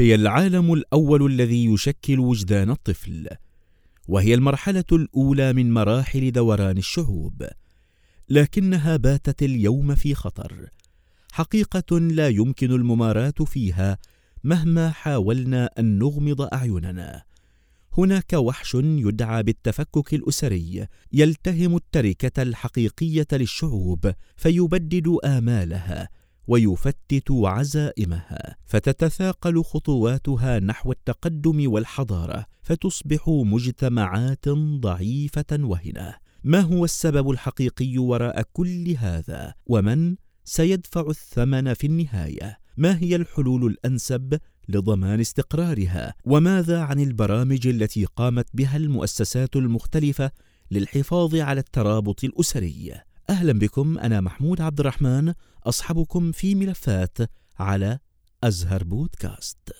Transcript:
هي العالم الأول الذي يشكل وجدان الطفل وهي المرحلة الأولى من مراحل دوران الشعوب لكنها باتت اليوم في خطر حقيقة لا يمكن المماراة فيها مهما حاولنا أن نغمض أعيننا. هناك وحش يدعى بالتفكك الأسري يلتهم التركة الحقيقية للشعوب فيبدد آمالها ويفتت عزائمها فتتثاقل خطواتها نحو التقدم والحضارة فتصبح مجتمعات ضعيفة وهنة. ما هو السبب الحقيقي وراء كل هذا؟ ومن سيدفع الثمن في النهاية؟ ما هي الحلول الأنسب لضمان استقرارها؟ وماذا عن البرامج التي قامت بها المؤسسات المختلفة للحفاظ على الترابط الأسري؟ أهلا بكم أنا محمود عبد الرحمن أصحبكم في ملفات على أزهر بودكاست.